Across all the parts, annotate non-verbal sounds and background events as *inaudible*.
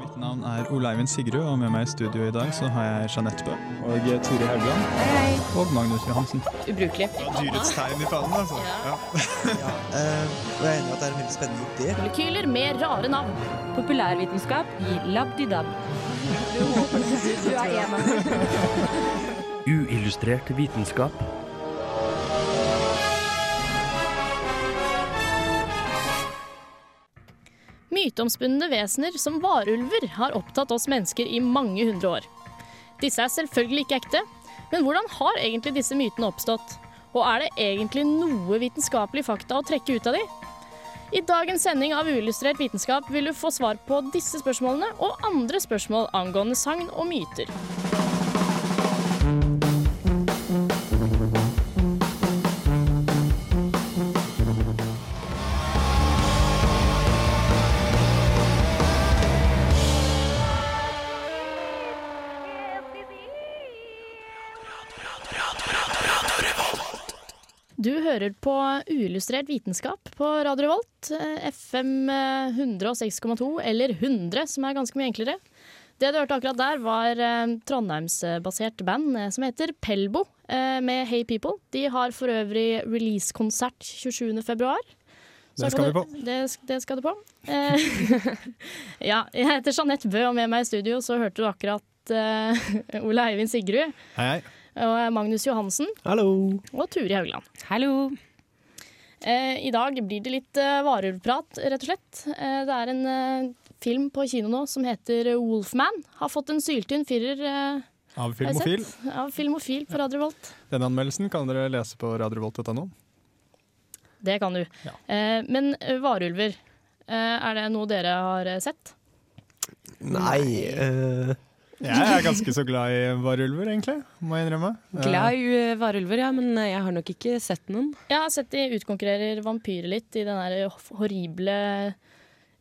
Mitt navn er Ole Sigrud, og med meg i studio i dag så har jeg Jeanette Bø og Tore Haugland og Magnus Johansen. Ubrukelig. Dyrets tegn i fanen, altså. Ja. ja. *laughs* og jeg er enig i at det er en veldig spennende idé. Molekyler med rare navn. Populærvitenskap i Labdidab. *laughs* Du er en av dem. Uillustrert vitenskap. Myteomspunne vesener som varulver har opptatt oss mennesker i mange hundre år. Disse er selvfølgelig ikke ekte, men hvordan har egentlig disse mytene oppstått? Og er det egentlig noe vitenskapelig fakta å trekke ut av de? I dagens sending av Uillustrert vitenskap vil du få svar på disse spørsmålene og andre spørsmål angående sagn og myter. Du hører på uillustrert vitenskap på Radio Revolt, FM eh, 106,2, eller 100, som er ganske mye enklere. Det du hørte akkurat der, var eh, Trondheimsbasert band eh, som heter Pelbo, eh, med Hey People. De har for øvrig releasekonsert 27. februar. Så Det skal vi du- Det, det skal du på. *laughs* Ja, jeg heter Jeanette Bø, og med meg i studio så hørte du akkurat *laughs* Ole Eivind Sigrud Hei, hei. Og Magnus Johansen Hallo! og Turi Haugland. Hallo. Eh, I dag blir det litt eh, varulvprat, rett og slett. Eh, det er en eh, film på kino nå som heter Wolfman. Har fått en syltynn firer. Eh, Av Filmofil. Av Filmofil på Radio Volt. Denne anmeldelsen kan dere lese på radiovolt.no. Det kan du. Ja. Eh, men eh, varulver, eh, er det noe dere har eh, sett? Nei eh, Jeg er ganske så glad i varulver, egentlig, må jeg innrømme. Eh, Glad i uh, varulver, ja, men eh, jeg har nok ikke sett noen. Jeg har sett de utkonkurrerer vampyrer litt i den der horrible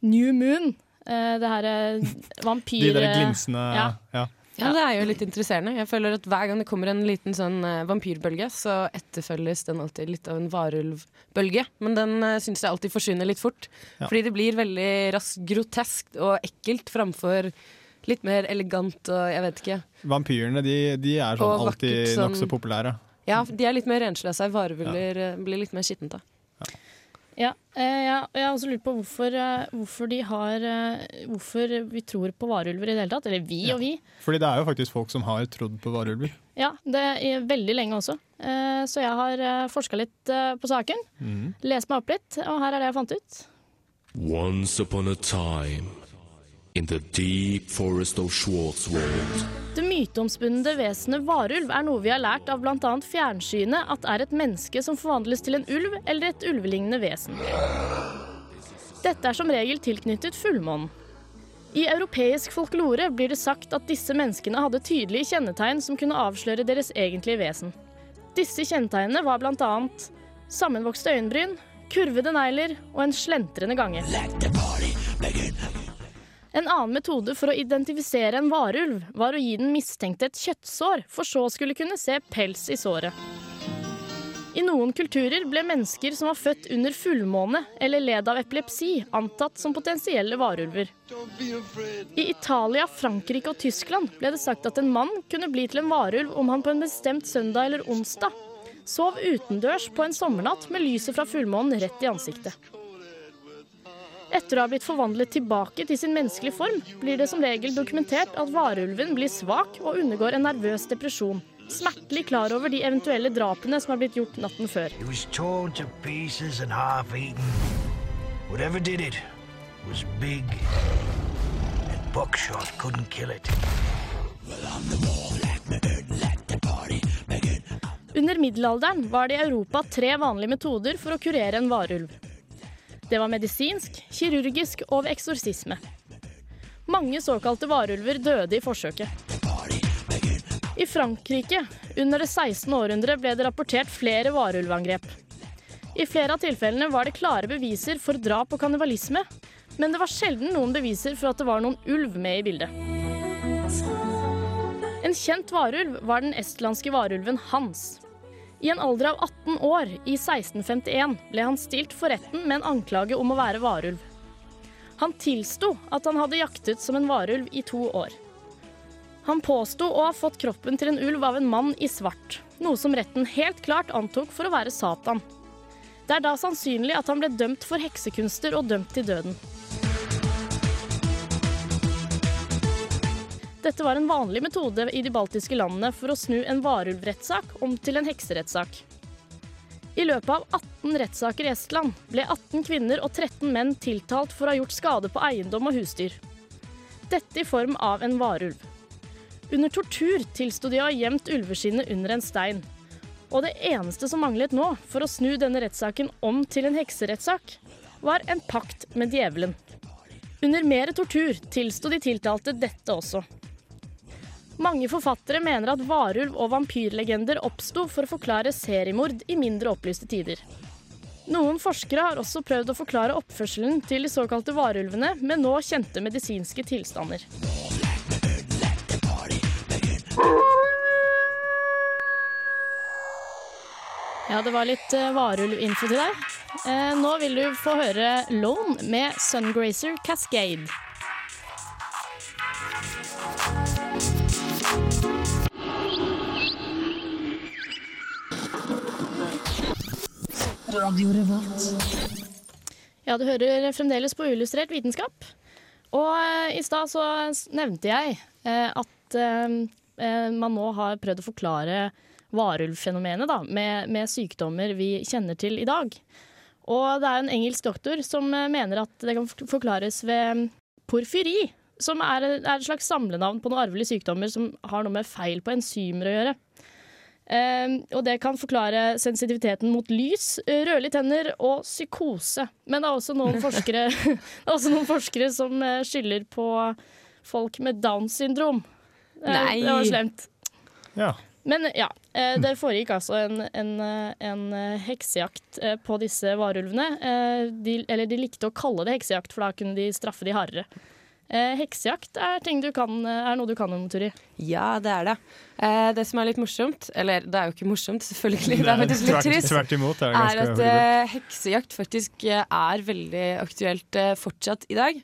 New Moon. Eh, det her eh, vampyr... *laughs* De der glinsende Ja. ja. Ja, Det er jo litt interesserende. Jeg føler at Hver gang det kommer en liten sånn eh, vampyrbølge, så etterfølges den alltid litt av en varulvbølge. Men den uh, syns jeg alltid forsvinner litt fort. Ja. Fordi det blir veldig raskt groteskt og ekkelt framfor litt mer elegant og jeg vet ikke. Vampyrene de, de er sånn Og alltid sånn- nokså populære. Ja, de er litt mer renslige. Varulver ja. blir litt mer skittent. av. Ja, eh, ja, og jeg har også lurt på hvorfor, eh, hvorfor de har eh, Hvorfor vi tror på varulver i det hele tatt. Eller vi Ja. og vi. Fordi det er jo faktisk folk som har trodd på varulver. Ja, det er veldig lenge også. Eh, Så jeg har forska litt på saken. Mm. Lest meg opp litt, og her er det jeg fant ut. Once upon a time, in the deep forest of Schwarzwald, Det myteomspunne vesenet varulv er noe vi har lært av bl.a. fjernsynet at er et menneske som forvandles til en ulv eller et ulvelignende vesen. Dette er som regel tilknyttet fullmånen. I europeisk folklore blir det sagt at disse menneskene hadde tydelige kjennetegn som kunne avsløre deres egentlige vesen. Disse kjennetegnene var bl.a. sammenvokste øyenbryn, kurvede negler og en slentrende gange. En annen metode for å identifisere en varulv var å gi den mistenkte et kjøttsår, for så skulle kunne se pels i såret. I noen kulturer ble mennesker som var født under fullmåne eller led av epilepsi, antatt som potensielle varulver. I Italia, Frankrike og Tyskland ble det sagt at en mann kunne bli til en varulv om han på en bestemt søndag eller onsdag sov utendørs på en sommernatt med lyset fra fullmånen rett i ansiktet. Etter å ha blitt forvandlet tilbake til sin menneskelige form, blir det som regel dokumentert at varulven blir svak og undergår en nervøs depresjon. Smertelig klar over de eventuelle drapene som har blitt gjort natten før. Under middelalderen var det i Europa tre vanlige metoder for å kurere en varulv. Det var medisinsk, kirurgisk og ved eksorsisme. Mange såkalte varulver døde i forsøket. I Frankrike under det 16. århundre ble det rapportert flere varulvangrep. I flere av tilfellene var det klare beviser for drap og kannibalisme, men det var sjelden noen beviser for at det var noen ulv med i bildet. En kjent varulv var den estlandske varulven Hans. I en alder av 18 år, i 1651, ble han stilt for retten med en anklage om å være varulv. Han tilsto at han hadde jaktet som en varulv i to år. Han påsto å ha fått kroppen til en ulv av en mann i svart, noe som retten helt klart antok for å være Satan. Det er da sannsynlig at han ble dømt for heksekunster og dømt til døden. Dette var en vanlig metode i de baltiske landene for å snu en varulvrettssak om til en hekserettssak. I løpet av 18 rettssaker i Estland ble 18 kvinner og 13 menn tiltalt for å ha gjort skade på eiendom og husdyr. Dette i form av en varulv. Under tortur tilsto de å ha gjemt ulveskinnet under en stein. Og det eneste som manglet nå for å snu denne rettssaken om til en hekserettssak, var en pakt med djevelen. Under mer tortur tilsto de tiltalte dette også. Mange forfattere mener at varulv- og vampyrlegender oppsto for å forklare seriemord i mindre opplyste tider. Noen forskere har også prøvd å forklare oppførselen til de såkalte varulvene med nå kjente medisinske tilstander. Ja, det var litt uh, varulvinfo til deg. Eh, nå vil du få høre Lone med Sungrazer Cascade. Ja, du hører fremdeles på Uillustrert vitenskap. Og eh, i stad så nevnte jeg eh, at eh, man nå har prøvd å forklare varulvfenomenet da, med, med sykdommer vi kjenner til i dag. Og det er en engelsk doktor som mener at det kan forklares ved porfyri, som er, er et slags samlenavn på noen arvelige sykdommer som har noe med feil på enzymer å gjøre. Eh, og det kan forklare sensitiviteten mot lys, rødlige tenner og psykose. Men det er også noen *laughs* forskere, *laughs* er også noen forskere som eh, skylder på folk med Downs syndrom. Eh, Nei. Det var slemt. Ja. Men ja, eh, det foregikk altså en, en, eh, en eh, heksejakt eh, på disse varulvene. Eh, de, eller de likte å kalle det heksejakt, for da kunne de straffe de hardere. Eh, heksejakt er, ting du kan, er noe du kan om, Turi. Ja, det er det. Eh, det som er litt morsomt, eller det er jo ikke morsomt, selvfølgelig, det er faktisk litt trist, tvert imot er er at horribelt. eh, heksejakt faktisk eh, er veldig aktuelt eh, fortsatt i dag.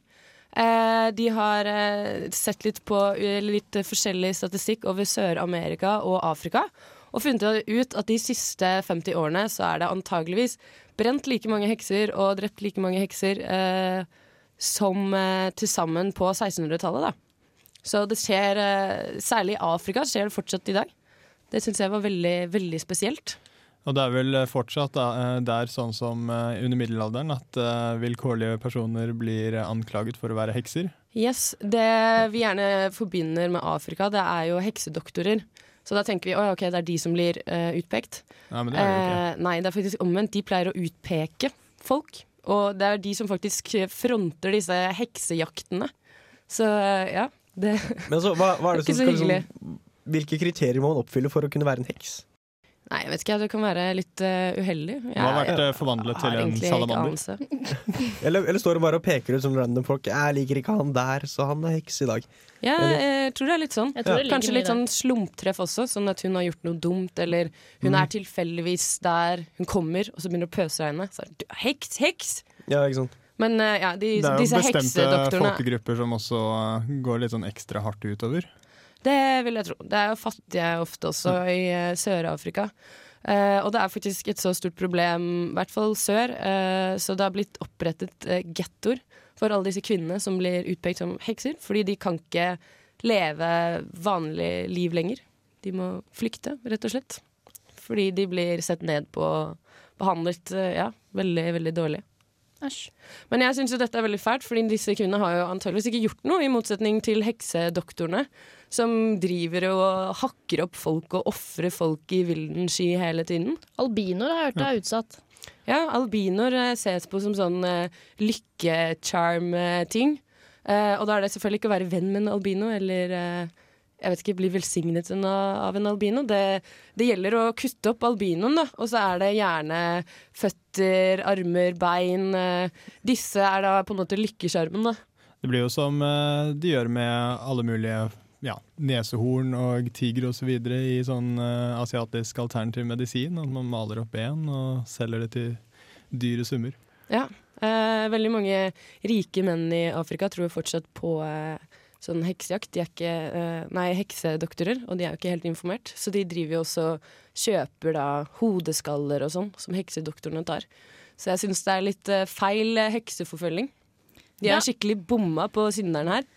Eh, de har eh, sett litt på eh, litt eh, forskjellig statistikk over Sør-Amerika og Afrika, og funnet ut at de siste 50 årene så er det antageligvis brent like mange hekser og drept like mange hekser eh, som eh, til sammen på 1600-tallet. da. Så det skjer, eh, særlig i Afrika, skjer det fortsatt i dag. Det syns jeg var veldig, veldig spesielt. Og det er vel eh, fortsatt eh, der sånn som eh, under middelalderen at vilkårlige personer blir anklaget for å være hekser. Yes, Det vi gjerne forbinder med Afrika, det er jo heksedoktorer. Så da tenker vi «Oi, ok, det er de som blir uh, utpekt. Ja, men det er jo ikke. Eh, nei, det er faktisk omvendt. De pleier å utpeke folk. Og det er de som faktisk fronter disse heksejaktene. Så ja. Det, Men så, hva, hva er det som skal liksom, Hvilke kriterier må man oppfylle for å kunne være en heks? Nei, jeg vet ikke. Det kan være litt uh, uheldig. Du har vært Jeg eh, forvandlet til en salamander. *laughs* Eller, eller står det bare og peker ut som random folk? Jeg liker ikke han der, så han er heks i dag. Ja, Eller- jeg tror det er litt sånn. Jeg ligger Kanskje litt sånn slumptreff også, sånn at hun har gjort noe dumt, eller hun Mm. er tilfeldigvis der hun kommer, og så begynner det å pøsregne. Så er det, heks, heks! Ja, ikke sant? Men uh, ja, de, Det er jo bestemte folkegrupper som også går litt sånn ekstra hardt utover. Det vil jeg tro. Det er jo fattige ofte også i eh, Sør-Afrika. Uh, og det er faktisk et så stort problem, i hvert fall sør, uh, så det har blitt opprettet uh, gettoer for alle disse kvinnene som blir utpekt som hekser, fordi de kan ikke leve vanlig liv lenger. De må flykte, rett og slett. Fordi de blir sett ned på, behandlet eh, ja, veldig, veldig dårlig. Æsj. Men jeg syns jo dette er veldig fælt, fordi disse kvinnene har jo antageligvis ikke gjort noe, i motsetning til heksedoktorene, som driver og hakker opp folk og ofrer folk i vilden sky hele tiden. Albinoer har jeg hørt er utsatt. Ja, albinoer eh, ses på som sånn eh, lykkecharm-ting. Uh, og da er det selvfølgelig ikke å være venn med en albino, eller uh, jeg vet ikke, bli velsignet av en albino. Det, det gjelder å kutte opp albinoen, da. Og så er det gjerne føtter, armer, bein. Uh, disse er da på en måte lykkesjarmen, da. Det blir jo som de gjør med alle mulige ja, nesehorn og tiger osv. i sånn uh, asiatisk alternativ medisin. At man maler opp ben og selger det til dyre summer. Ja. Eh, veldig mange rike menn i Afrika tror fortsatt på eh, sånn heksejakt. De er ikke eh, Nei, heksedoktorer, og de er jo ikke helt informert. Så de driver jo også kjøper da hodeskaller og sånn, som heksedoktorene tar. Så jeg syns det er litt eh, feil eh, hekseforfølging. De Ja. skikkelig bomma på synderen her.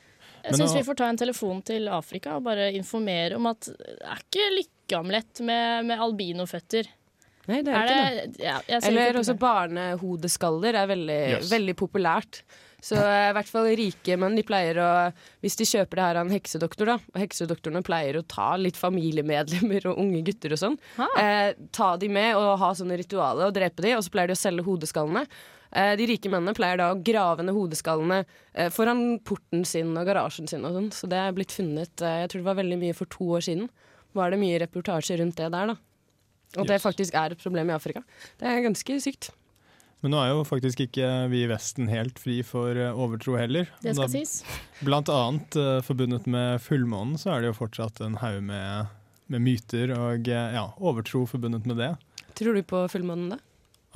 Jeg Men syns vi får ta en telefon til Afrika og bare informere om at det er ikke lykkeamulett med, med albinoføtter. Nei, det er, Er ikke det. det, ja, Eller ikke også det. barnehodeskaller er veldig, Yes. veldig populært. Så eh, i hvert fall rike menn de pleier å Hvis de kjøper det her av en heksedoktor, da, og heksedoktorene pleier å ta litt familiemedlemmer og unge gutter og sånn, Ah. eh, ta de med og ha sånne ritualer og drepe de, og så pleier de å selge hodeskallene. Eh, de rike mennene pleier da å grave ned hodeskallene eh, foran porten sin og garasjen sin og sånn, så det er blitt funnet Jeg tror det var veldig mye for to år siden. Var det mye reportasjer rundt det der, da. Og det faktisk er et problem i Afrika. Det er ganske sykt. Men nå er jo faktisk ikke vi i Vesten helt fri for eh, overtro heller. Det skal da- sies. Blant annet eh, forbundet med fullmånen så er det jo fortsatt en haug med, med myter og eh, ja, overtro forbundet med det. Tror du på fullmånen, da?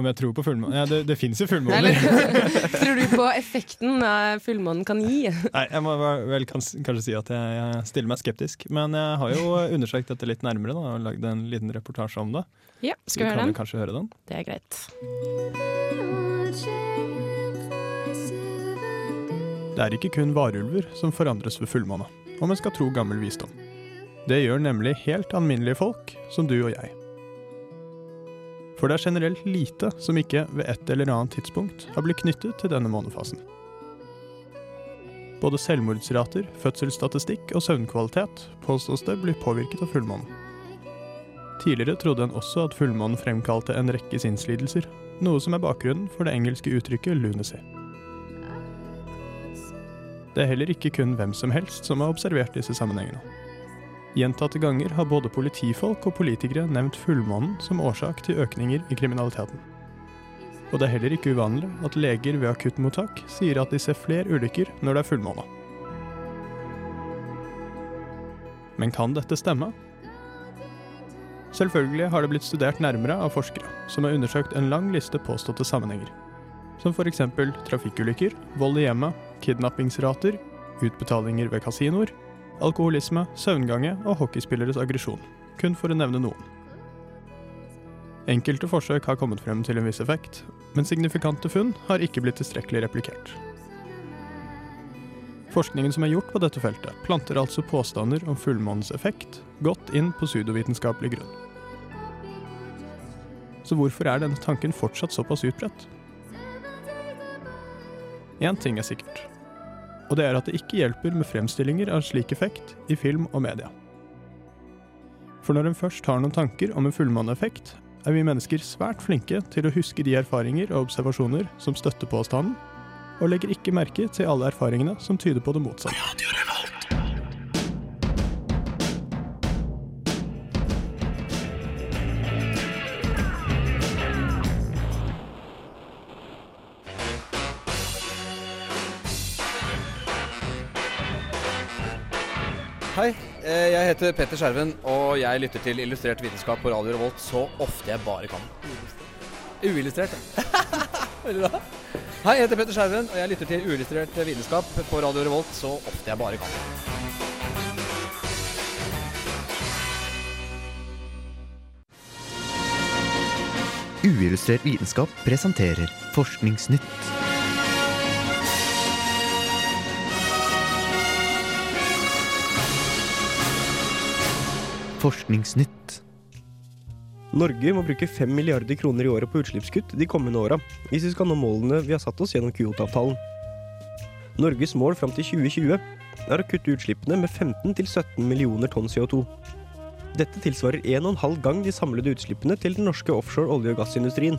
Om jeg tror på fullmånen? Ja, det, det fins jo fullmåner. *laughs* tror du på effekten fullmånen kan gi? Nei, jeg må vel vel kans- kanskje si at jeg, jeg stiller meg skeptisk. Men jeg har jo undersøkt dette litt nærmere da, og lagd en liten reportasje om det. Ja, skal vi høre kan den? kan kanskje høre den? Det er greit. Det er ikke kun varulver som forandres ved fullmåne, om en skal tro gammel visdom. Det gjør nemlig helt alminnelige folk, som du og jeg. For det er generelt lite som ikke ved et eller annet tidspunkt har blitt knyttet til denne månefasen. Både selvmordsrater, fødselsstatistikk og søvnkvalitet påstås det blir påvirket av fullmånen. Tidligere trodde en også at fullmånen fremkalte en rekke sinnslidelser, noe som er bakgrunnen for det engelske uttrykket lunacy. Det er heller ikke kun hvem som helst som har observert disse sammenhengene. Gjentatte ganger har både politifolk og politikere nevnt fullmånen som årsak til økninger i kriminaliteten. Og det er heller ikke uvanlig at leger ved akuttmottak sier at de ser flere ulykker når det er fullmåne. Men kan dette stemme? Selvfølgelig har det blitt studert nærmere av forskere, som har undersøkt en lang liste påståtte sammenhenger. Som f.eks. trafikkulykker, vold i hjemmet, kidnappingsrater, utbetalinger ved kasinoer, alkoholisme, søvngange og hockeyspilleres aggresjon, kun for å nevne noen. Enkelte forsøk har kommet frem til en viss effekt, men signifikante funn har ikke blitt tilstrekkelig replikert. Forskningen som er gjort på dette feltet, planter altså påstander om fullmånens effekt godt inn på pseudovitenskapelig grunn. Så hvorfor er denne tanken fortsatt såpass utbredt? Én ting er sikkert, og det er at det ikke hjelper med fremstillinger av slik effekt i film og media. For når en først har noen tanker om en fullmåneeffekt, er vi mennesker svært flinke til å huske de erfaringer og observasjoner som støtter påstanden, og legger ikke merke til alle erfaringene som tyder på det motsatte. Jeg heter Petter Skjerven, og jeg lytter til Illustrert vitenskap på Radio Revolt så ofte jeg bare kan. Uillustrert. *laughs* Veldig bra. Hei, jeg heter Petter Skjerven, og jeg lytter til Uillustrert vitenskap på Radio Revolt så ofte jeg bare kan. Uillustrert vitenskap presenterer Forskningsnytt. Forskningsnytt. Norge må bruke 5 milliarder kroner i året på utslippskutt de kommende åra, hvis vi skal nå målene vi har satt oss gjennom Kyoto-avtalen. Norges mål fram til 2020 er å kutte utslippene med 15-17 millioner tonn CO2. Dette tilsvarer 1,5 gang de samlede utslippene til den norske offshore olje- og gassindustrien.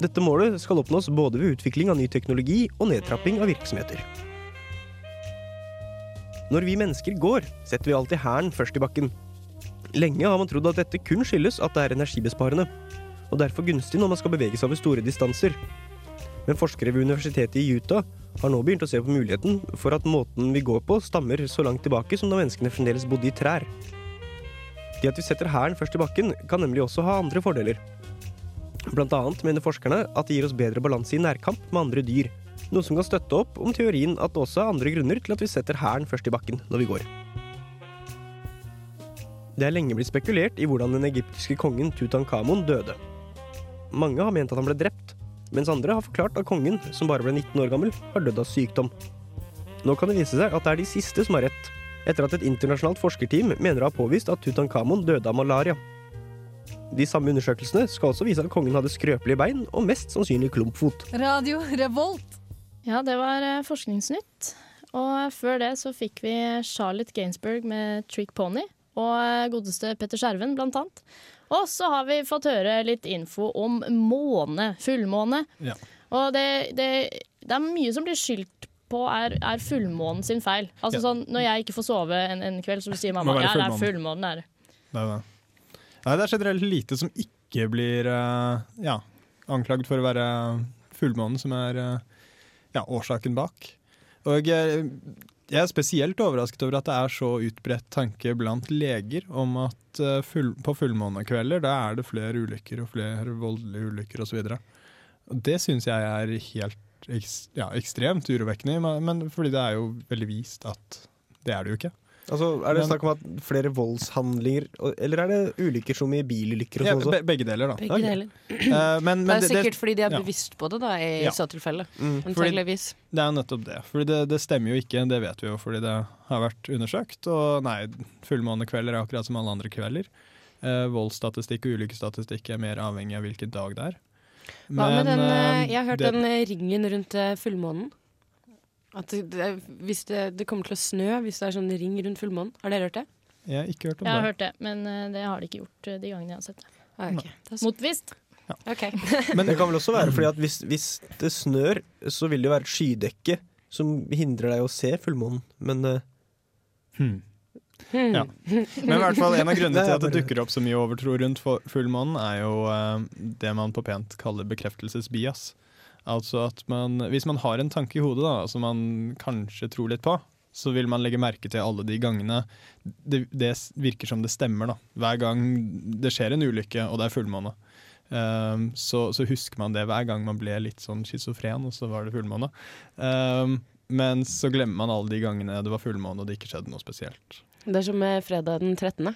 Dette målet skal oppnås både ved utvikling av ny teknologi og nedtrapping av virksomheter. Når vi mennesker går, setter vi alltid hæren først i bakken. Lenge har man trodd at dette kun skyldes at det er energibesparende, og derfor gunstig når man skal bevege seg over store distanser. Men forskere ved universitetet i Utah har nå begynt å se på muligheten for at måten vi går på, stammer så langt tilbake som da menneskene fremdeles bodde i trær. Det at vi setter hæren først i bakken, kan nemlig også ha andre fordeler. Blant annet mener forskerne at det gir oss bedre balanse i nærkamp med andre dyr, noe som kan støtte opp om teorien at det også er andre grunner til at vi setter hæren først i bakken når vi går. Det er lenge blitt spekulert i hvordan den egyptiske kongen Tutankhamon døde. Mange har ment at han ble drept, mens andre har forklart at kongen, som bare ble 19 år gammel, har dødd av sykdom. Nå kan det vise seg at det er de siste som har rett, etter at et internasjonalt forskerteam mener å ha påvist at Tutankhamon døde av malaria. De samme undersøkelsene skal også vise at kongen hadde skrøpelige bein og mest sannsynlig klumpfot. Radio Revolt. Ja, det var eh, Forskningsnytt. Og før det så fikk vi Charlotte Gainsbourg med Trick Pony. Og eh, godeste Petter Skjerven, blant annet. Og så har vi fått høre litt info om måne. Fullmåne. Ja. Og det, det, det er mye som blir skyldt på er, er fullmånen sin feil. Altså Ja. sånn, Når jeg ikke får sove en, en kveld, så sier mamma ja, det er fullmånen. Er. det». Det er det. Nei, det er generelt lite som ikke blir eh, ja, anklagd for å være fullmånen som er eh, ja, årsaken bak. Og jeg, er spesielt overrasket over at det er så utbredt tanke blant leger om at eh, full, på fullmånekvelder da er det flere ulykker og flere voldelige ulykker osv. Det syns jeg er helt ja, ekstremt urovekkende, men fordi det er jo veldig vist at det er det jo ikke. Altså, Er det Men- snakk om at flere voldshandlinger, eller er det ulykker som i bilulykker og Ja, sånn be, begge deler, da. Begge deler. Uh, *clears throat* men, men det er sikkert fordi de er ja. bevisst på det, da, i Ja. så tilfelle. Mm. Antakeligvis. Det er nettopp det. Fordi det, det stemmer jo ikke, det vet vi jo fordi det har vært undersøkt. Og nei, fullmånekvelder er akkurat som alle andre kvelder. Uh, voldsstatistikk og ulykkesstatistikk er mer avhengig av hvilken dag det er. Hva med den, eh, jeg har hørt det- den ringen rundt fullmånen. At det, det, hvis det, det kommer til å snø hvis det er sånn ring rundt fullmånen. Har dere hørt det? Jeg har ikke hørt om Jeg har det. hørt det, men eh, det har de ikke gjort eh, de gangene jeg har sett det. Ah, ok. Det er så- Motbevist. *laughs* Men det kan vel også være fordi at hvis, hvis det snør, så vil det jo være et skydekke som hindrer deg å se fullmånen. Men uh... Hmm. Hmm. Ja. Men i hvert fall en av grunnene *laughs* til at det dukker opp så mye overtro rundt fullmånen, er jo uh, det man på pent kaller bekreftelsesbias. Altså at man, hvis man har en tanke i hodet da, som man kanskje tror litt på, så vil man legge merke til alle de gangene det, det virker som det stemmer. da. Hver gang det skjer en ulykke og det er fullmåne, um, så, så husker man det hver gang man ble litt sånn schizofren, og så var det fullmåne. Um, men så glemmer man alle de gangene det var fullmåne og det ikke skjedde noe spesielt. Det er som med fredag den 13.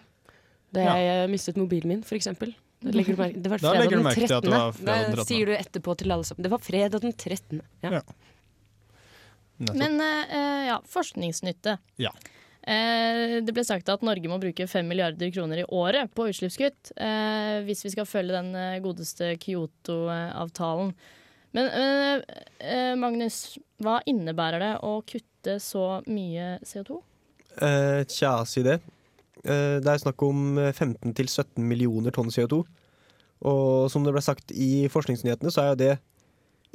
Da jeg ja. mistet mobilen min, for eksempel. Da legger du merke, det var Da fredag legger du merke til at det var fredag den Da 13.. sier du etterpå til alle sammen. Det var fredag den 13. Ja. Ja. Men eh, ja, forskningsnytte. Ja. Eh, det ble sagt at Norge må bruke 5 milliarder kroner i året på utslippskutt eh, hvis vi skal følge den eh, godeste Kyoto-avtalen. Men eh, eh, Magnus, hva innebærer det å kutte så mye CO2? eh, tja, si det. Eh, det er snakk om eh, 15-17 millioner tonn CO2. Og som det ble sagt i forskningsnyhetene, så er jo det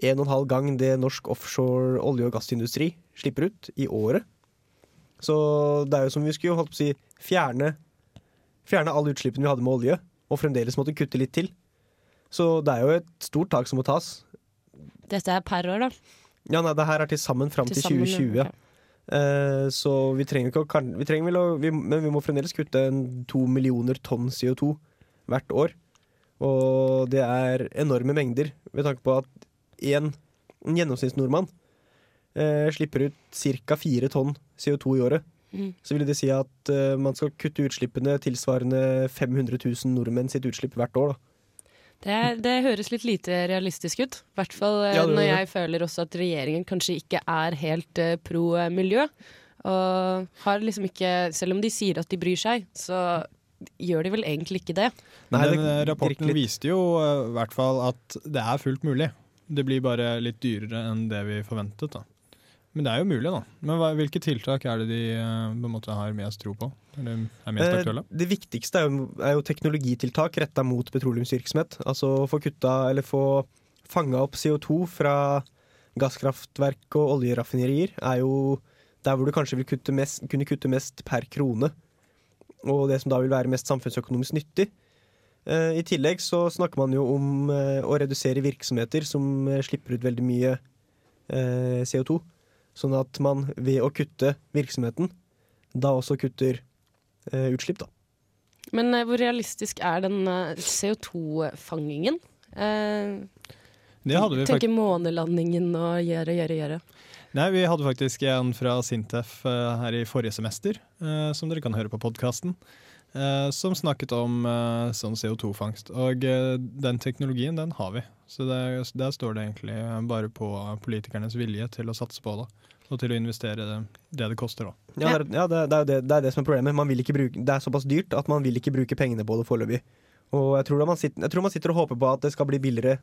en og en halv gang det norsk offshore olje- og gassindustri slipper ut i året. Så det er jo som vi skulle holdt på å si fjerne, fjerne alle utslippene vi hadde med olje, og fremdeles måtte kutte litt til. Så det er jo et stort tak som må tas. Dette er per år, da. Ja, nei, det her er til sammen fram til, Til 2020. ja. Eh, så vi trenger ikke å vi trenger vel å, vi, Men vi må fremdeles kutte to millioner tonn CO2 hvert år. Og det er enorme mengder, ved tanke på at en, en gjennomsnittsnordmann eh, slipper ut ca. fire tonn CO2 i året. Mm. Så vil det si at eh, man skal kutte utslippene tilsvarende 500 000 nordmenn sitt utslipp hvert år. Da. Det, det høres litt lite realistisk ut. I hvert fall eh, Ja, det- når jeg føler også at regjeringen kanskje ikke er helt uh, pro eh, miljø. Og har liksom ikke Selv om de sier at de bryr seg, så gjør de vel egentlig ikke det. Nei, Den eh, rapporten viste jo i hvert fall at det er fullt mulig. Det blir bare litt dyrere enn det vi forventet. da. Men det er jo mulig, da. Men hva, hvilke tiltak er det de eh, på en måte har mest tro på? Eller er mest Eh, aktuelle? Det viktigste er jo, er jo teknologitiltak retta mot petroleumsvirksomhet. Altså få kutta eller få fanga opp CO2 fra gasskraftverk og oljeraffinerier er jo der hvor du kanskje vil kutte mest, kunne kutte mest per krone. Og det som da vil være mest samfunnsøkonomisk nyttig. Eh, I tillegg så snakker man jo om å redusere virksomheter som slipper ut veldig mye eh, CO2. Sånn at man ved å kutte virksomheten da også kutter eh, utslipp, da. Men eh, hvor realistisk er den eh, CO2-fangingen? Eh, Det hadde vi tenker månelandingen og gjøre, gjøre, gjøre. Nei, vi hadde faktisk en fra Sintef eh, her i forrige semester, eh, som dere kan høre på podkasten. Som snakket om eh, sånn CO2-fangst. Og eh, den teknologien, den har vi. Så det, der står det egentlig bare på politikernes vilje til å satse på det. Og til å investere det det, det koster, da. Ja, det, er, ja det, er det, det er det som er problemet. Bruke, det er såpass dyrt at man vil ikke bruke pengene på det foreløpig. Og jeg tror, man sitter, jeg tror man sitter og håper på at det skal bli billigere,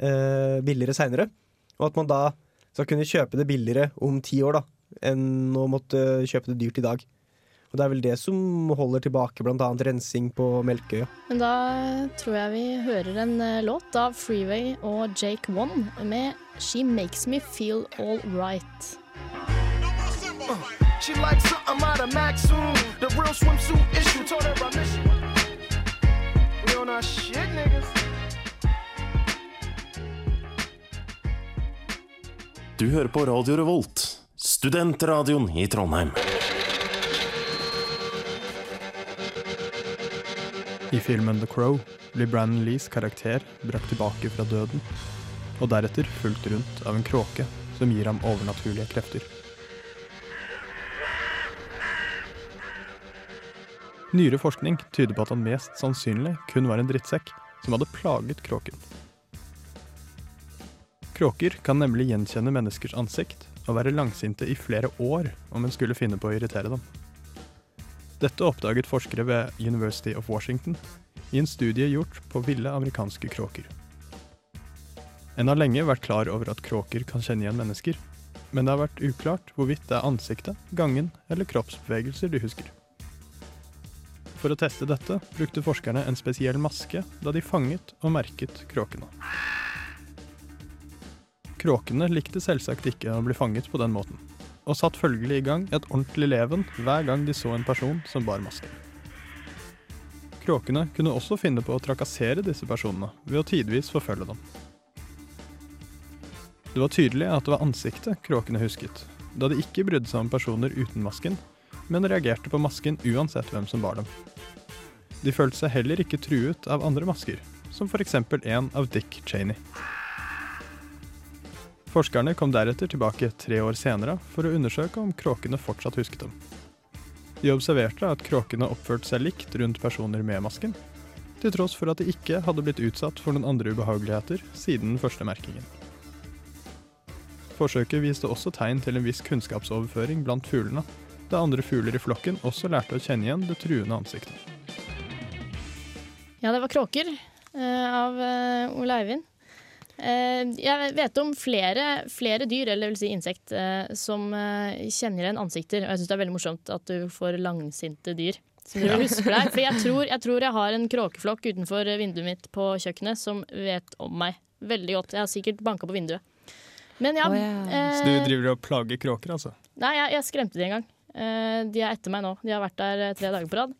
eh, billigere seinere. Og at man da skal kunne kjøpe det billigere om ti år da, enn å måtte kjøpe det dyrt i dag. Og det er vel det som holder tilbake bl.a. rensing på Melkøya. Men da tror jeg vi hører en eh, låt av Freeway og Jake One med She Makes Me Feel All Right. She likes something out of Maxoon. The real swimsuit issue. Told her I miss you. We on our shit, niggas. Du hører på Radio Revolt, studentradioen i Trondheim. I filmen The Crow blir Brandon Lees karakter brakt tilbake fra døden, og deretter fulgt rundt av en kråke som gir ham overnaturlige krefter. Nyere forskning tyder på at han mest sannsynlig kun var en drittsekk som hadde plaget kråken. Kråker kan nemlig gjenkjenne menneskers ansikt og være langsinte i flere år om en skulle finne på å irritere dem. Dette oppdaget forskere ved University of Washington i en studie gjort på ville amerikanske kråker. En har lenge vært klar over at kråker kan kjenne igjen mennesker, men det har vært uklart hvorvidt det er ansiktet, gangen eller kroppsbevegelser de husker. For å teste dette brukte forskerne en spesiell maske da de fanget og merket kråkene. Kråkene likte selvsagt ikke å bli fanget på den måten, og satt følgelig i gang et ordentlig leven hver gang de så en person som bar masken. Kråkene kunne også finne på å trakassere disse personene ved å tidvis forfølge dem. Det var tydelig at det var ansiktet kråkene husket, da de ikke brydde seg om personer uten masken, men reagerte på masken uansett hvem som bar dem. De følte seg heller ikke truet av andre masker, som f.eks. en av Dick Cheney. Forskerne kom deretter tilbake tre år senere for å undersøke om kråkene fortsatt husket dem. De observerte at kråkene oppførte seg likt rundt personer med masken, til tross for at de ikke hadde blitt utsatt for noen andre ubehageligheter siden den første merkingen. Forsøket viste også tegn til en viss kunnskapsoverføring blant fuglene, da andre fugler i flokken også lærte å kjenne igjen det truende ansiktet. Ja, det var kråker eh, av eh, Ole Eivind. Eh, jeg vet om flere, flere dyr, eller vil si insekt, eh, som eh, kjenner igjen ansikter. Og jeg syns det er veldig morsomt at du får langsinte dyr. Som du Ja. husker deg. For jeg *laughs* tror, jeg tror jeg har en kråkeflokk utenfor vinduet mitt på kjøkkenet som vet om meg veldig godt. Jeg har sikkert banka på vinduet. Men ja, eh, Så du driver og plager kråker, altså? Nei, jeg, jeg skremte de en gang. Eh, de er etter meg nå. De har vært der eh, tre dager på rad.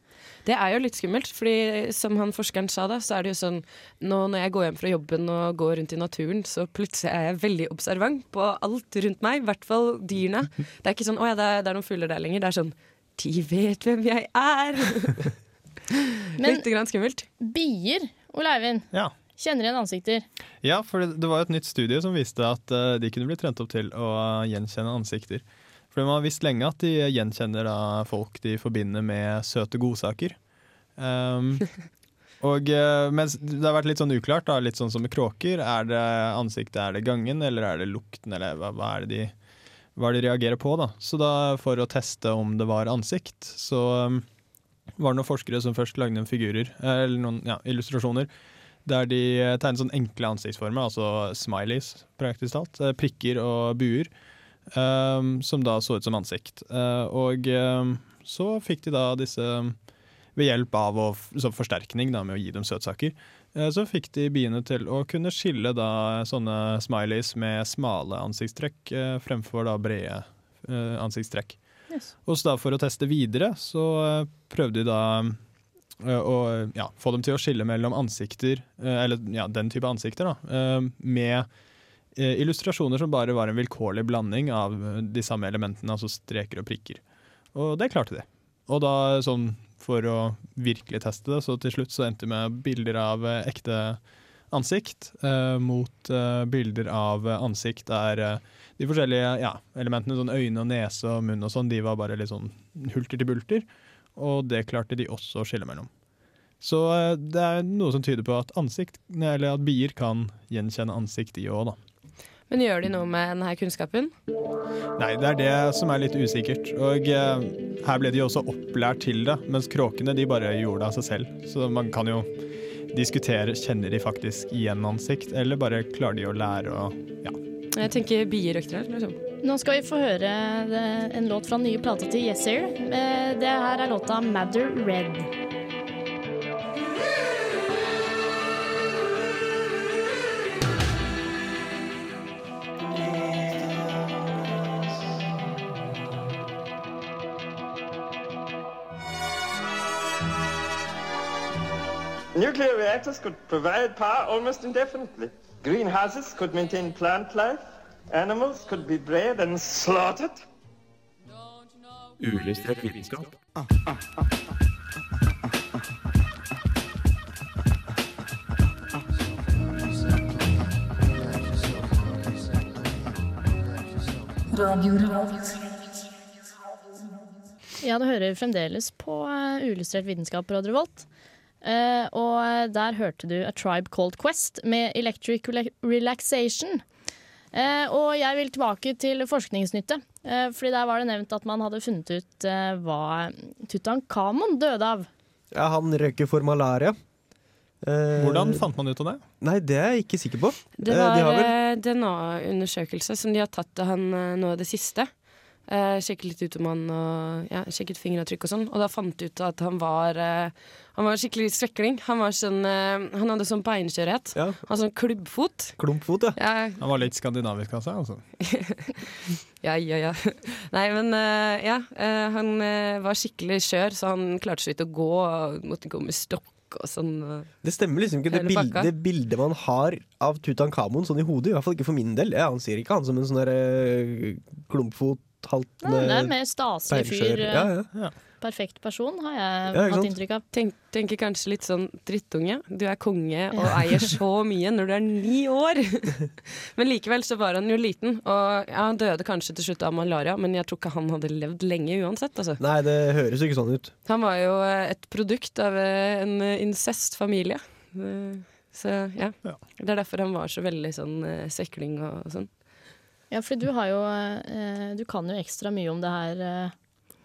Det er jo litt skummelt, fordi som han forskeren sa da, så er det jo sånn nå når jeg går hjem fra jobben og går rundt i naturen, så plutselig er jeg veldig observant på alt rundt meg, i hvert fall dyrene. Det er ikke sånn 'å ja, det er, det er noen fugler der lenger'. Det er sånn 'de vet hvem jeg er'. *laughs* litt grann skummelt. Bier, Ole Eivind, Ja. kjenner igjen ansikter. Ja, for det, det var jo et nytt studie som viste at eh, de kunne bli trent opp til å gjenkjenne ansikter. For man har visst lenge at de gjenkjenner da, folk de forbinder med søte godsaker. Um, *laughs* og eh, mens det har vært litt sånn uklart, da, litt sånn som med kråker. Er det ansiktet, er det gangen, eller er det lukten, eller hva, hva er det de hva de reagerer på, da. Så da, for å teste om det var ansikt, så um, var det noen forskere som først lagde noen figurer, eh, eller noen ja, illustrasjoner, der de tegnet sånn enkle ansiktsformer, altså smileys, praktisk talt. eh, Prikker og buer, um, som da så ut som ansikt. Uh, og um, så fikk de da disse ved hjelp av å, forsterkning da, med å gi dem søtsaker, uh, så fikk de biene til å kunne skille da sånne smileys med smale ansiktstrekk uh, fremfor da brede ansiktstrekk. Yes. Og så da for å teste videre, så prøvde de da å ja, få dem til å skille mellom ansikter, eller ja, den type ansikter, da, med illustrasjoner som bare var en vilkårlig blanding av eh, de samme elementene, altså streker og prikker. Og det klarte de. Og da sånn for å virkelig teste det, så til slutt så endte vi med bilder av eh, ekte ansikt eh, mot eh, bilder av eh, ansikt der eh, de forskjellige ja, elementene, sånn øyne og nese og munn og sånn, de var bare litt sånn hulter til bulter. Og det klarte de også å skille mellom. Så eh, det er noe som tyder på at ansikt, eller at bier kan gjenkjenne ansikt, de òg, da. Men gjør de noe med denne kunnskapen? Nei, det er det som er litt usikkert. Og eh, her ble de jo også opplært til det, mens kråkene de bare gjorde det av seg selv. Så man kan jo diskutere kjenner de faktisk igjen ansikt, eller bare klarer de å lære å ja. Jeg tenker bier her. liksom. Nå skal vi få høre en låt fra den nye plata til Yesir. Eh, Det her er låta 'Madder Red'. Nuclear reactors could provide power almost indefinitely. Greenhouses could maintain plant life. Animals could be bred and slaughtered. Ulystrert vitenskap. Ja, du hører fremdeles på Ulystrert Uillustrert vitenskap Radio Revolt. Eh, og der hørte du A Tribe Called Quest med Electric Relaxation. Uh, og jeg vil tilbake til forskningsnyttet. Uh, fordi der var det nevnt at man hadde funnet ut uh, hva Tutankhamon døde av. Ja, han røyker for malaria. Eh, Hvordan fant man ut av det? Nei, det er jeg ikke sikker på. Det var de DNA-undersøkelse som de har tatt av han nå i det siste. Eh, sjekket litt ut om han og ja, sjekket fingeravtrykk og sånn. Og da fant jeg ut at han var eh, Han var skikkelig svekling. Han var sånn eh, Han hadde sånn beinskjørhet. Ja. Han hadde sånn klubbfot. klumpfot, ja. Ja, Han var litt skandinavisk av seg, altså. *laughs* ja, ja. ja. Nei, men eh, ja. eh, han eh, var skikkelig skjør, så han klarte så vidt å gå. Og måtte gå med stokk og sånn. og- Det stemmer liksom ikke det, Hele bild, det bildet man har av Tutankhamon sånn i hodet. I hvert fall ikke for min del. Jeg anser ikke han som en sånn der eh, klumpfot, Det er mer staselig fyr. eh, Ja, ja. Perfekt person, har jeg Ja, hatt sant? inntrykk av. Tenk, tenker kanskje litt sånn drittunge. Du er konge og eier *laughs* så mye når du er ni år. *laughs* men likevel så var han jo liten, og ja, han døde kanskje til slutt av malaria, men jeg tror ikke han hadde levd lenge uansett. Altså. Nei, det høres ikke sånn ut. Han var jo eh, et produkt av eh, en eh, incestfamilie. Eh, Så ja. Det er derfor han var så veldig sånn eh, sekling og sånn. Ja, for du jo eh, Du kan jo ekstra mye om det her, eh,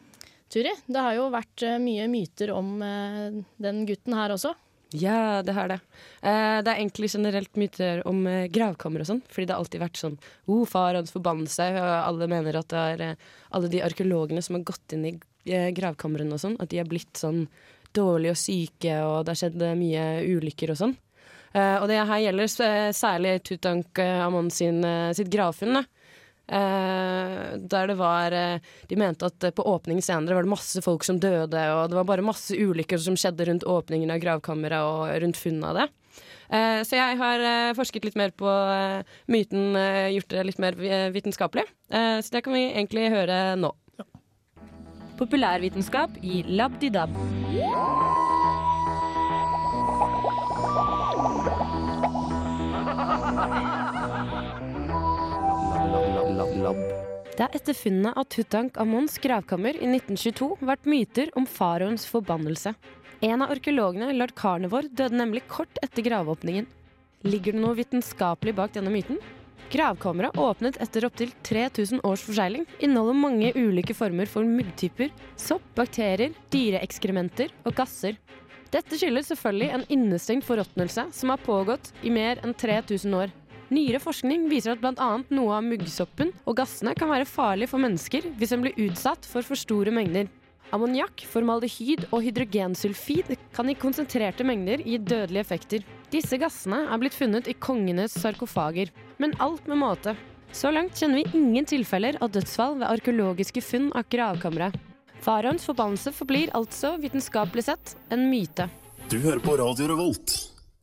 Turi. Det har jo vært eh, mye myter om den gutten her også. Ja, det har det. Det er egentlig generelt myter om gravkammer og sånn. Fordi det har alltid vært sånn oh, far hans forbannelse. Og alle mener at det er alle de arkeologene som har gått inn i gravkamrene og sånn, at de har blitt sånn dårlige og syke, og det har skjedd mye ulykker og sånn. Eh, og det her gjelder s- særlig Tutankhamon sin, eh, sitt gravfunn. Eh, der det var eh, De mente at eh, på åpning senere var det masse folk som døde, og det var bare masse ulykker som skjedde rundt åpningen av gravkammeret og rundt funnet av det. Eh, så jeg har eh, forsket litt mer på eh, myten, eh, gjort det litt mer vitenskapelig. Eh, så det kan vi egentlig høre nå. Populærvitenskap i Labdidab. Det er etter funnet av Tutankhamons gravkammer i 1922 vært myter om faraoens forbannelse. En av arkeologene, lord Carnivore, døde nemlig kort etter gravåpningen. Ligger det noe vitenskapelig bak denne myten? Gravkammeret, åpnet etter opptil 3000 års forsegling, inneholder mange ulike former for muggtyper, sopp, bakterier, dyreekskrementer og gasser. Dette skyldes selvfølgelig en innestengt forråtnelse som har pågått i mer enn 3000 år. Nyere forskning viser at bl.a. noe av muggsoppen og gassene kan være farlige for mennesker hvis en blir utsatt for for store mengder. Ammoniakk, formaldehyd og hydrogensulfid kan i konsentrerte mengder gi dødelige effekter. Disse gassene er blitt funnet i kongenes sarkofager, men alt med måte. Så langt kjenner vi ingen tilfeller av dødsfall ved arkeologiske funn av gravkammeret. Faraoens forbannelse forblir altså vitenskapelig sett en myte. Du hører på Radio Revolt,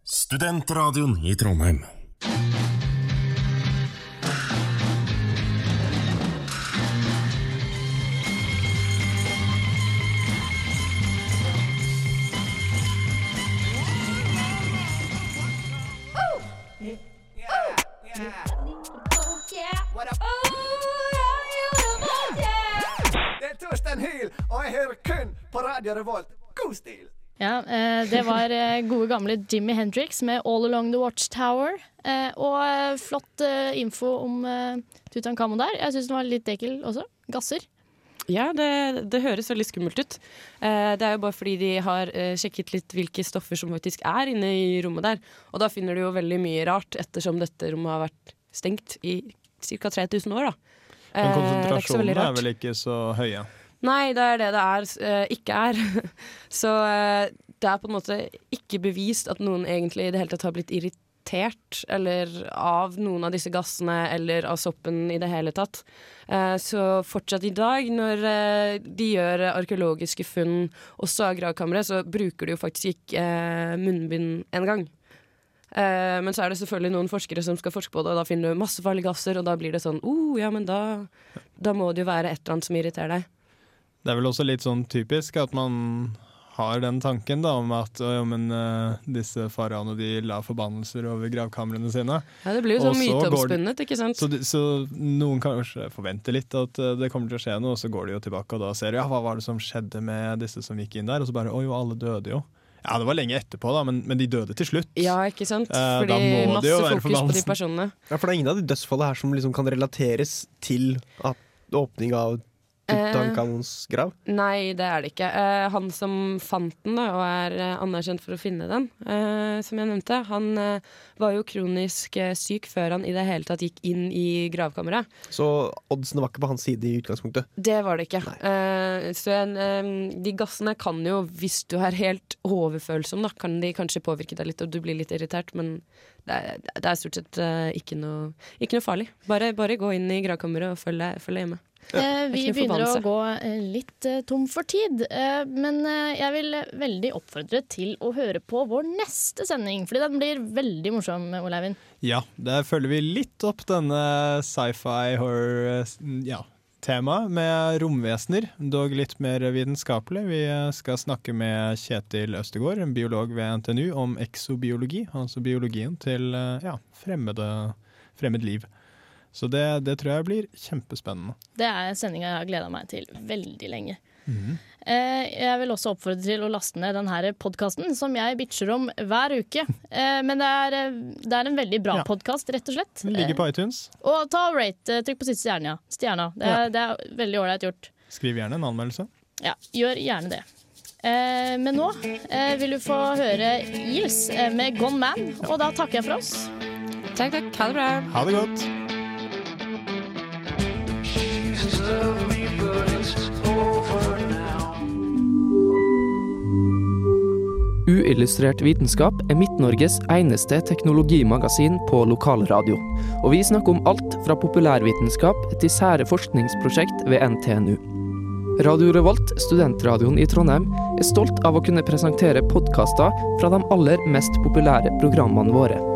studentradioen i Trondheim. Og jeg hører kun på Radio Revolt. God stil! Ja, eh, det var eh, gode gamle Jimmy Hendrix med All Along The Watchtower. Eh, og flott info om Tutankhamon der. Jeg syns den var litt ekkel også. Gasser. Ja, det, det høres veldig skummelt ut. Eh, det er jo bare fordi de har eh, sjekket litt hvilke stoffer som faktisk er inne i rommet der. Og da finner du jo veldig mye rart, ettersom dette rommet har vært stengt i ca. 3000 år. da. Men Eh, er konsentrasjonene er rart. vel ikke så høye? Nei, det er det det er, eh, ikke er. *laughs* Så eh, det er på en måte ikke bevist at noen egentlig i det hele tatt har blitt irritert eller av noen av disse gassene eller av soppen i det hele tatt. Eh, Så fortsatt i dag, når de gjør arkeologiske funn også av gravkammeret, så bruker de jo faktisk ikke munnbind en gang. Men så er det selvfølgelig noen forskere som skal forske på det, og da finner du masse farlige gasser, og da blir det sånn oh, ja, men da, da må det jo være et eller annet som irriterer deg. Det er vel også litt sånn typisk at man har den tanken da om at «Å, ja, men, uh, disse faraoene de la forbannelser over gravkamrene sine. Ja, det blir jo sånn myteomspunnet, ikke sant? Så, så noen kanskje forventer litt at eh, det kommer til å skje noe, og så går de jo tilbake og da ser ja, hva var det som skjedde med disse som gikk inn der, og så bare oi, jo, alle døde jo. Ja, det var lenge etterpå, da, men, men de døde til slutt. Ja, ikke sant? Eh, Fordi eh, masse fokus på de personene. Ja, for det er ingen av de dødsfallene her som liksom kan relateres til åpning av Tutankhamons grav? Nei, det er det ikke. Eh, han som fant den, da, og er eh, anerkjent for å finne den, eh, som jeg nevnte, han eh, var jo kronisk eh, syk før han i det hele tatt gikk inn i gravkammeret. Så oddsene var ikke på hans side i utgangspunktet. Det var det ikke. Eh, så en, eh, de gassene kan jo, hvis du er helt overfølsom, da, kan de kanskje påvirke deg litt, og du blir litt irritert, men det er, det er stort sett eh, ikke, noe, ikke noe farlig. Bare, bare gå inn i gravkammeret og følg deg hjemme. Eh, vi begynner å gå eh, litt eh, tom for tid, eh, men jeg vil veldig oppfordre til å høre på vår neste sending, fordi den blir veldig morsom, Ole Ja, der følger vi litt opp denne sci-fi horror ja, temaet med romvesener, dog litt mer vitenskapelig. Vi skal snakke med Kjetil Østegård, en biolog ved NTNU, om eksobiologi, altså biologien til ja, fremmede, fremmed liv. Så det, det tror jeg blir kjempespennende. Det er sendinga jeg har gleda meg til veldig lenge. Eh, jeg vil også oppfordre til å laste ned denne podkasten, som jeg bitcher om hver uke. Eh, men det er, eh, det er en veldig bra Ja. podkast, rett og slett. Den ligger på iTunes. Og ta og rate. Trykk på siste stjerne, ja. Stjerna. Det, er- Ja. det er veldig ålreit gjort. Skriv gjerne en anmeldelse. Ja, gjør gjerne det. Eh, men nå vil du få høre Gils eh, med Gone Man, og da takker jeg for oss. Takk, takk. Ha det bra. Ha det godt. Uillustrert vitenskap er Midt-Norges eneste teknologimagasin på lokalradio. Og vi snakker om alt fra populærvitenskap til sære forskningsprosjekt ved NTNU. Radio Revolt, studentradioen i Trondheim, er stolt av å kunne presentere podkaster fra de aller mest populære programmene våre.